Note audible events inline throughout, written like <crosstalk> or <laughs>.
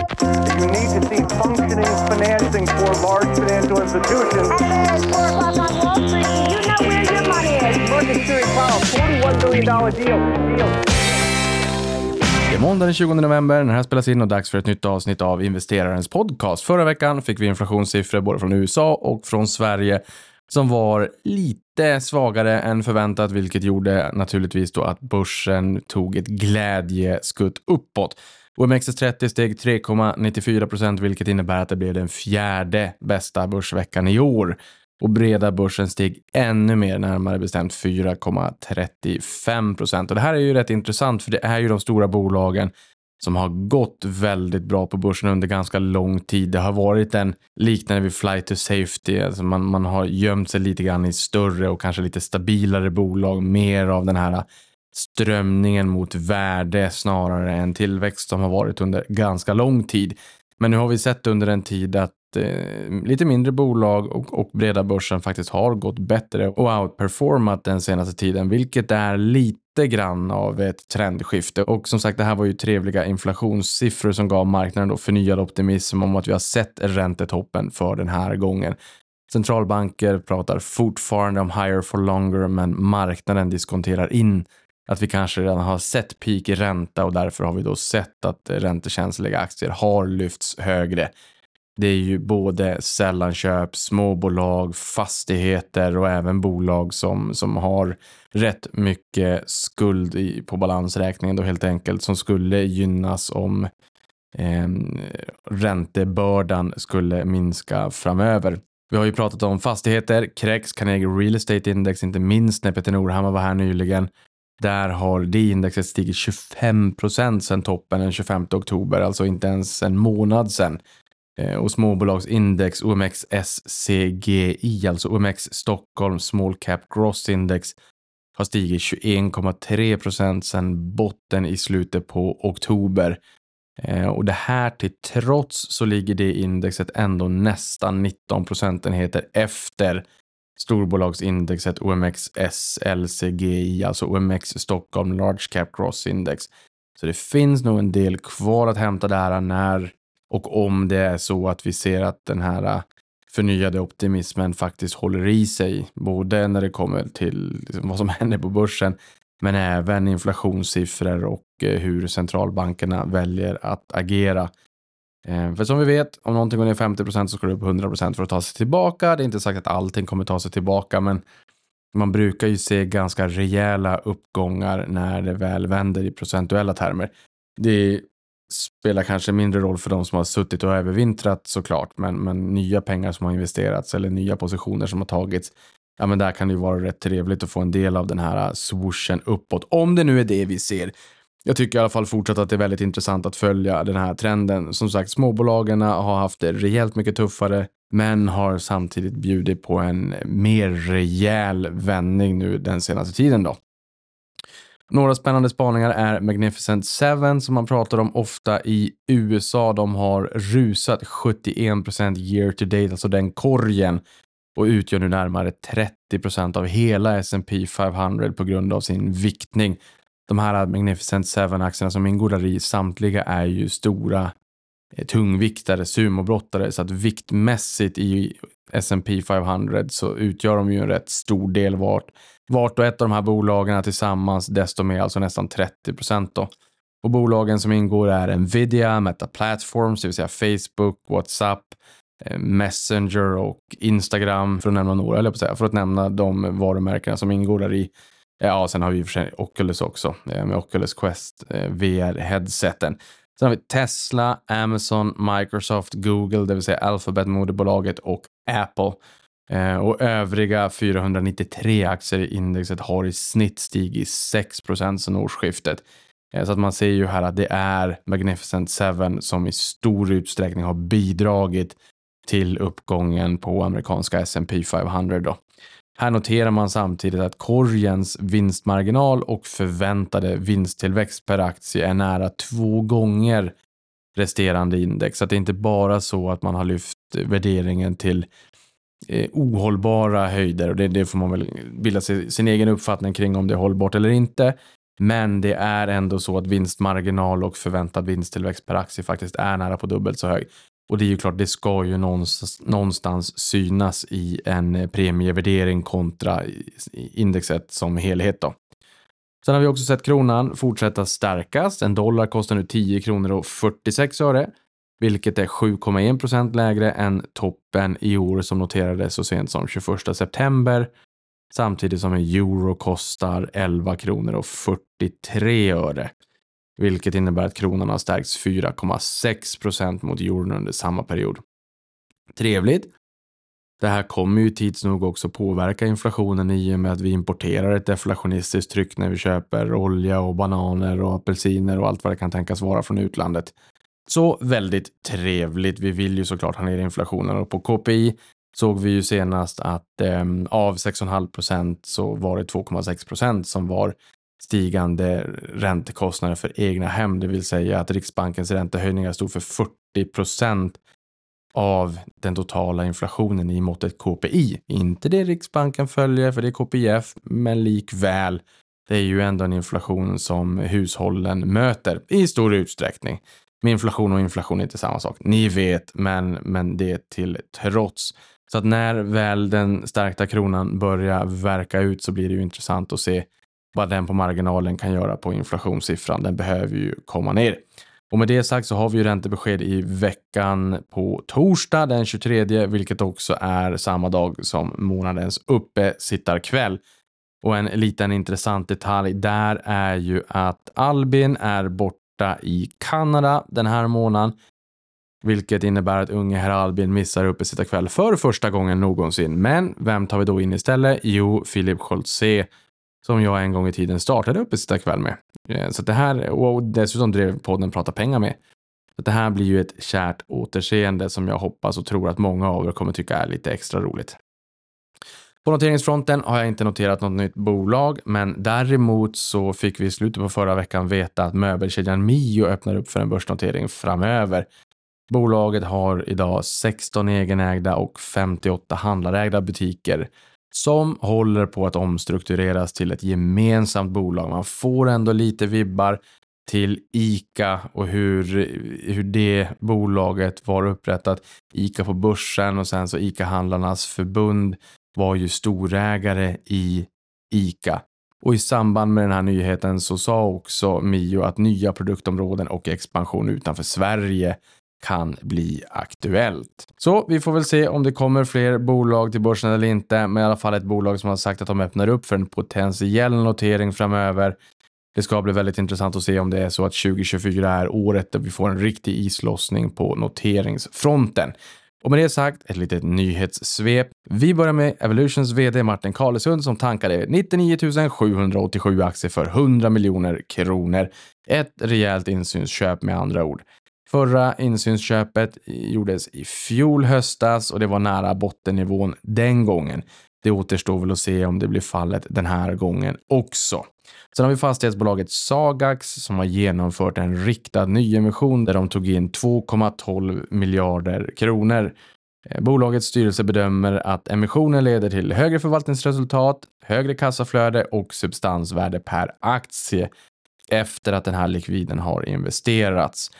You need to see functioning financing for large financial institutions. It's four o'clock on Wall Street. Do you know where your money is? Market Series Powell, $41 billion deal. deal. Det är måndag den 20 november, den här spelas in och dags för ett nytt avsnitt av Investerarens podcast. Förra veckan fick vi inflationssiffror både från USA och från Sverige som var lite svagare än förväntat, vilket gjorde naturligtvis då att börsen tog ett glädjeskutt uppåt. OMXS30 steg 3,94 procent, vilket innebär att det blev den fjärde bästa börsveckan i år. Och breda börsen steg ännu mer, närmare bestämt 4,35 procent. Och det här är ju rätt intressant, för det är ju de stora bolagen som har gått väldigt bra på börsen under ganska lång tid. Det har varit en liknande vid flight to safety, alltså man, man har gömt sig lite grann i större och kanske lite stabilare bolag, mer av den här strömningen mot värde snarare än tillväxt som har varit under ganska lång tid. Men nu har vi sett under en tid att eh, lite mindre bolag och, och breda börsen faktiskt har gått bättre och outperformat den senaste tiden, vilket är lite grann av ett trendskifte. Och som sagt, det här var ju trevliga inflationssiffror som gav marknaden då förnyad optimism om att vi har sett räntetoppen för den här gången. Centralbanker pratar fortfarande om higher for longer, men marknaden diskonterar in att vi kanske redan har sett peak i ränta och därför har vi då sett att räntekänsliga aktier har lyfts högre. Det är ju både sällanköp, småbolag, fastigheter och även bolag som, som har rätt mycket skuld i, på balansräkningen då helt enkelt som skulle gynnas om eh, räntebördan skulle minska framöver. Vi har ju pratat om fastigheter, Krex, Carnegie Real Estate Index, inte minst när Peter Norhammar var här nyligen. Där har det indexet stigit 25 procent sedan toppen den 25 oktober, alltså inte ens en månad sedan. Eh, och småbolagsindex OMXSCGI, alltså OMX Stockholm Small Cap Gross Index, har stigit 21,3 procent sedan botten i slutet på oktober. Eh, och det här till trots så ligger det indexet ändå nästan 19 procentenheter efter storbolagsindexet OMX SLCGI, alltså OMX Stockholm Large Cap-Cross Index. Så det finns nog en del kvar att hämta där när och om det är så att vi ser att den här äh, förnyade optimismen faktiskt håller i sig, både när det kommer till liksom vad som <laughs> händer på börsen, men även inflationssiffror och eh, hur centralbankerna väljer att agera. Eh, för som vi vet, om någonting går ner 50% så ska det upp 100% för att ta sig tillbaka. Det är inte sagt att allting kommer ta sig tillbaka, men man brukar ju se ganska rejäla uppgångar när det väl vänder i procentuella termer. Det spelar kanske mindre roll för de som har suttit och övervintrat såklart, men, men nya pengar som har investerats eller nya positioner som har tagits, ja men där kan det ju vara rätt trevligt att få en del av den här swooshen uppåt, om det nu är det vi ser jag tycker i alla fall fortsatt att det är väldigt intressant att följa den här trenden. Som sagt, småbolagen har haft det rejält mycket tuffare, men har samtidigt bjudit på en mer rejäl vändning nu den senaste tiden då. Några spännande spaningar är Magnificent Seven som man pratar om ofta i USA. De har rusat 71% year to date, alltså den korgen och utgör nu närmare 30% av hela S&P 500 på grund av sin viktning de här Magnificent Seven-aktierna som ingår där i, samtliga är ju stora eh, tungviktare, sumobrottare, så att viktmässigt i S&P 500 så utgör de ju en rätt stor del vart, vart och ett av de här bolagen tillsammans, desto mer, alltså nästan 30 procent då. Och bolagen som ingår är Nvidia, Meta Platforms, det vill säga Facebook, WhatsApp, eh, Messenger och Instagram, för att nämna några, eller på att säga, för att nämna de varumärkena som ingår där i. Ja, sen har vi i och för sig Oculus också eh, med Oculus Quest eh, VR-headseten. Sen har vi Tesla, Amazon, Microsoft, Google, det vill säga Alphabet, moderbolaget och Apple. Eh, och övriga 493 aktier i indexet har i snitt stigit 6 procent sedan årsskiftet. Så att man ser ju här att det är Magnificent 7 som i stor utsträckning har bidragit till uppgången på amerikanska S&P 500 då. Här noterar man samtidigt att korgens vinstmarginal och förväntade vinsttillväxt per aktie är nära två gånger resterande index. Så att det är inte bara så att man har lyft värderingen till eh, ohållbara höjder och det, det får man väl bilda sig sin egen uppfattning kring om det är hållbart eller inte. Men det är ändå så att vinstmarginal och förväntad vinsttillväxt per aktie faktiskt är nära på dubbelt så hög. Och det är ju klart, det ska ju någonstans, någonstans synas i en premievärdering kontra indexet som helhet då. Sen har vi också sett kronan fortsätta stärkas. En dollar kostar nu 10 kronor och 46 öre, vilket är 7,1 procent lägre än toppen i år som noterades så sent som 21 september. Samtidigt som en euro kostar 11 kronor och 43 öre, vilket innebär att kronan har stärkts 4,6 procent mot euron under samma period. Trevligt. Det här kommer ju tids nog också påverka inflationen i och med att vi importerar ett deflationistiskt tryck när vi köper olja och bananer och apelsiner och allt vad det kan tänkas vara från utlandet. Så väldigt trevligt. Vi vill ju såklart ha ner inflationen och på KPI såg vi ju senast att eh, av 6,5 procent så var det 2,6 procent som var stigande räntekostnader för egna hem, det vill säga att Riksbankens räntehöjningar stod för 40 procent av den totala inflationen i måttet KPI. Inte det Riksbanken följer, för det är KPIF, men likväl. Det är ju ändå en inflation som hushållen möter i stor utsträckning. Med inflation och inflation är inte samma sak. Ni vet, men, men det till trots. Så att när väl den stärkta kronan börjar verka ut så blir det ju intressant att se vad den på marginalen kan göra på inflationssiffran. Den behöver ju komma ner. Och med det sagt så har vi ju räntebesked i veckan på torsdag den 23, vilket också är samma dag som månadens uppesittarkväll. Och en liten intressant detalj där är ju att Albin är borta i Kanada den här månaden, vilket innebär att unge herr Albin missar uppesittarkväll för första gången någonsin. Men vem tar vi då in istället? Jo, Philip Scholtze som jag en gång i tiden startade uppesittarkväll med. Eh, så det här, och dessutom drev podden Prata pengar med. Så det här blir ju ett kärt återseende som jag hoppas och tror att många av er kommer tycka är lite extra roligt. På noteringsfronten har jag inte noterat något nytt bolag, men däremot så fick vi i slutet på förra veckan veta att möbelkedjan Mio öppnar upp för en börsnotering framöver. Bolaget har idag 16 egenägda och 58 handlarägda butiker som håller på att omstruktureras till ett gemensamt bolag. Man får ändå lite vibbar till ICA och hur, hur det bolaget var upprättat. ICA på börsen och sen så ICA-handlarnas förbund var ju storägare i ICA. Och i samband med den här nyheten så sa också Mio att nya produktområden och expansion utanför Sverige kan bli aktuellt. Så vi får väl se om det kommer fler bolag till börsen eller inte, men i alla fall ett bolag som har sagt att de öppnar upp för en potentiell notering framöver. Det ska bli väldigt intressant att se om det är så att 2024 är året där vi får en riktig islossning på noteringsfronten. Och med det sagt, ett litet nyhetssvep. Vi börjar med Evolutions VD Martin Karlesund som tankade 99 787 aktier för 100 miljoner kronor. Ett rejält insynsköp med andra ord. Förra insynsköpet gjordes i fjol höstas och det var nära bottennivån den gången. Det återstår väl att se om det blir fallet den här gången också. Sen har vi fastighetsbolaget Sagax som har genomfört en riktad nyemission där de tog in 2,12 miljarder kronor. Eh, bolagets styrelse bedömer att emissionen leder till högre förvaltningsresultat, högre kassaflöde och substansvärde per aktie efter att den här likviden har investerats.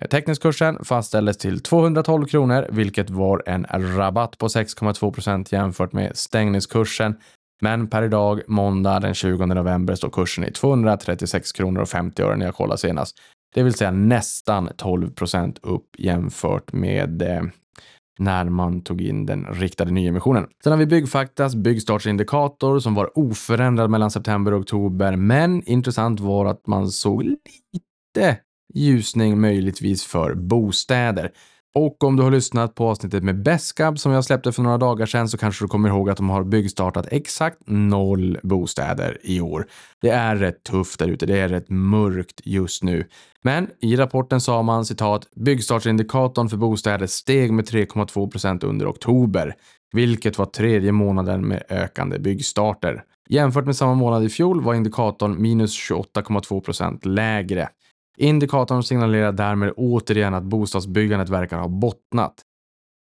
Eh, teckningskursen fastställdes till 212 kronor, vilket var en rabatt på 6,2 procent jämfört med stängningskursen. Men per idag, måndag den 20 november, står kursen i 236 kronor och 50 öre när jag kollade senast. Det vill säga nästan 12 procent upp jämfört med eh, när man tog in den riktade nyemissionen. Sen har vi Byggfaktas byggstartsindikator som var oförändrad mellan september och oktober, men intressant var att man såg lite ljusning möjligtvis för bostäder. Och om du har lyssnat på avsnittet med Beskab som jag släppte för några dagar sedan så kanske du kommer ihåg att de har byggstartat exakt noll bostäder i år. Det är rätt tufft där ute, det är rätt mörkt just nu. Men i rapporten sa man citat byggstartsindikatorn för bostäder steg med 3,2 procent under oktober, vilket var tredje månaden med ökande byggstarter. Jämfört med samma månad i fjol var indikatorn minus 28,2 procent lägre. Indikatorn signalerar därmed återigen att bostadsbyggandet verkar ha bottnat.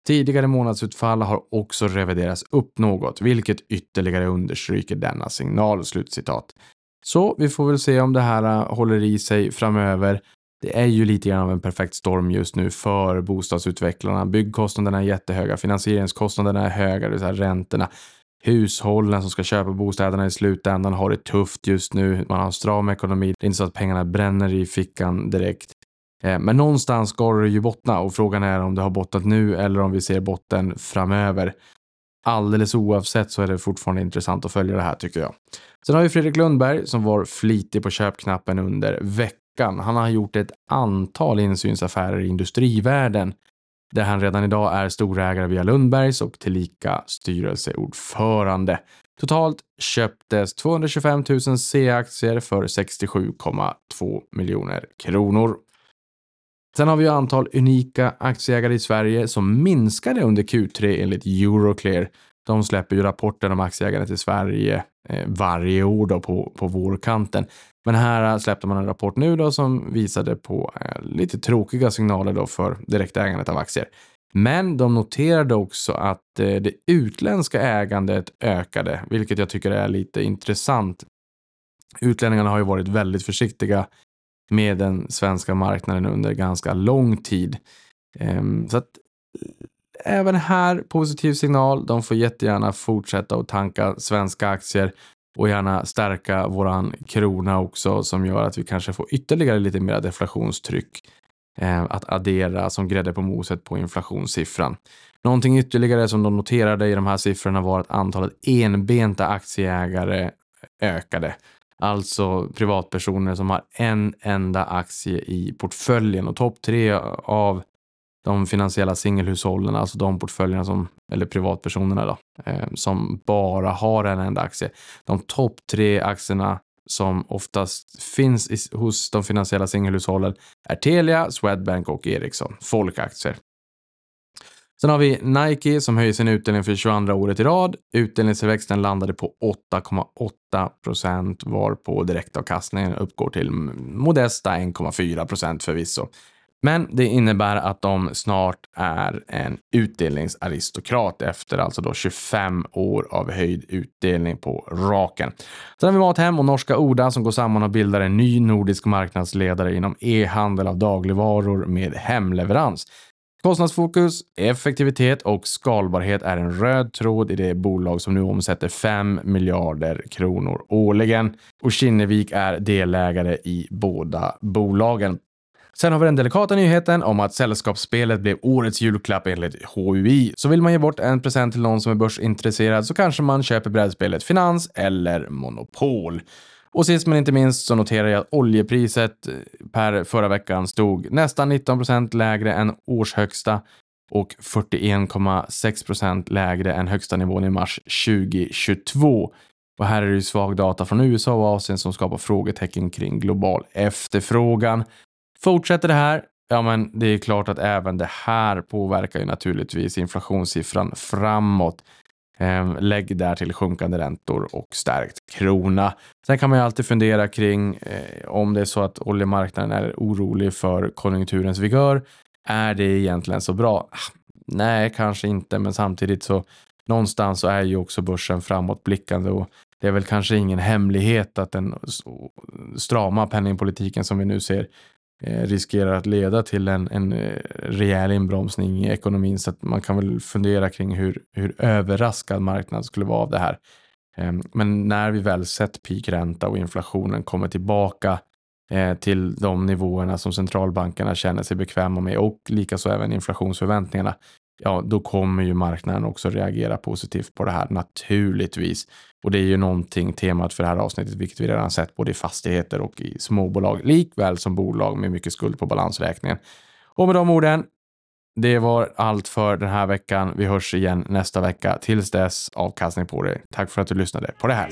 Tidigare månadsutfall har också reviderats upp något, vilket ytterligare understryker denna signal." Slutcitat. Så vi får väl se om det här äh, håller i sig framöver. Det är ju lite grann av en perfekt storm just nu för bostadsutvecklarna. Byggkostnaderna är jättehöga, finansieringskostnaderna är höga, det vill säga räntorna. Hushållen som ska köpa bostäderna i slutändan har det tufft just nu. Man har en stram ekonomi. Det är inte så att pengarna bränner i fickan direkt. Eh, men någonstans ska det ju bottna och frågan är om det har bottnat nu eller om vi ser botten framöver. Alldeles oavsett så är det fortfarande intressant att följa det här tycker jag. Sen har vi Fredrik Lundberg som var flitig på köpknappen under veckan. Han har gjort ett antal insynsaffärer i industrivärlden där han redan idag är storägare via Lundbergs och tillika styrelseordförande. Totalt köptes 225 000 C-aktier för 67,2 miljoner kronor. Sen har vi ju antal unika aktieägare i Sverige som minskade under Q3 enligt Euroclear. De släpper ju rapporten om aktieägandet i Sverige eh, varje år då på, på vårkanten. Men här släppte man en rapport nu då som visade på eh, lite tråkiga signaler då för direktägandet av aktier. Men de noterade också att eh, det utländska ägandet ökade, vilket jag tycker är lite intressant. Utlänningarna har ju varit väldigt försiktiga med den svenska marknaden under ganska lång tid. Ehm, så att eh, även här positiv signal. De får jättegärna fortsätta att tanka svenska aktier och gärna stärka våran krona också som gör att vi kanske får ytterligare lite mer deflationstryck eh, att addera som grädde på moset på inflationssiffran. Någonting ytterligare som de noterade i de här siffrorna var att antalet enbenta aktieägare ökade. Alltså privatpersoner som har en enda aktie i portföljen och topp tre av de finansiella singelhushållen, alltså de portföljerna som, eller privatpersonerna då, eh, som bara har en enda aktie. De topp tre aktierna som oftast finns i, hos de finansiella singelhushållen är Telia, Swedbank och Ericsson, folkaktier. Sen har vi Nike som höjer sin utdelning för 22 året i rad. Utdelningstillväxten landade på 8,8 procent varpå direktavkastningen uppgår till modesta 1,4 procent förvisso. Men det innebär att de snart är en utdelningsaristokrat efter alltså då 25 år av höjd utdelning på raken. Sen har vi Mathem och norska Oda som går samman och bildar en ny nordisk marknadsledare inom e-handel av dagligvaror med hemleverans. Kostnadsfokus, effektivitet och skalbarhet är en röd tråd i det bolag som nu omsätter 5 miljarder kronor årligen. Och Kinnevik är delägare i båda bolagen. Sen har vi den delikata nyheten om att Sällskapsspelet blev årets julklapp enligt HUI. Så vill man ge bort en present till någon som är börsintresserad så kanske man köper brädspelet Finans eller Monopol. Och sist men inte minst så noterar jag att oljepriset eh, per förra veckan stod nästan 19 procent lägre än årshögsta och 41,6 procent lägre än högsta nivån i mars 2022. Och här är det ju svag data från USA och Asien som skapar frågetecken kring global efterfrågan. Fortsätter det här, ja men det är klart att även det här påverkar ju naturligtvis inflationssiffran framåt. Ehm, lägg där till sjunkande räntor och stärkt krona. Sen kan man ju alltid fundera kring eh, om det är så att oljemarknaden är orolig för konjunkturens vigör. Är det egentligen så bra? Nej, kanske inte, men samtidigt så någonstans så är ju också börsen framåtblickande och det är väl kanske ingen hemlighet att den strama penningpolitiken som vi nu ser Eh, riskerar att leda till en, en eh, rejäl inbromsning i ekonomin. Så att man kan väl fundera kring hur, hur överraskad marknaden skulle vara av det här. Ehm, men när vi väl sett peakränta och inflationen kommer tillbaka eh, till de nivåerna som centralbankerna känner sig bekväma med och likaså även inflationsförväntningarna, ja, då kommer ju marknaden också reagera positivt på det här naturligtvis. Och det är ju någonting temat för det här avsnittet, vilket vi redan sett både i fastigheter och i småbolag, likväl som bolag med mycket skuld på balansräkningen. Och med de orden, det var allt för den här veckan. Vi hörs igen nästa vecka. Tills dess, avkastning på dig. Tack för att du lyssnade på det här.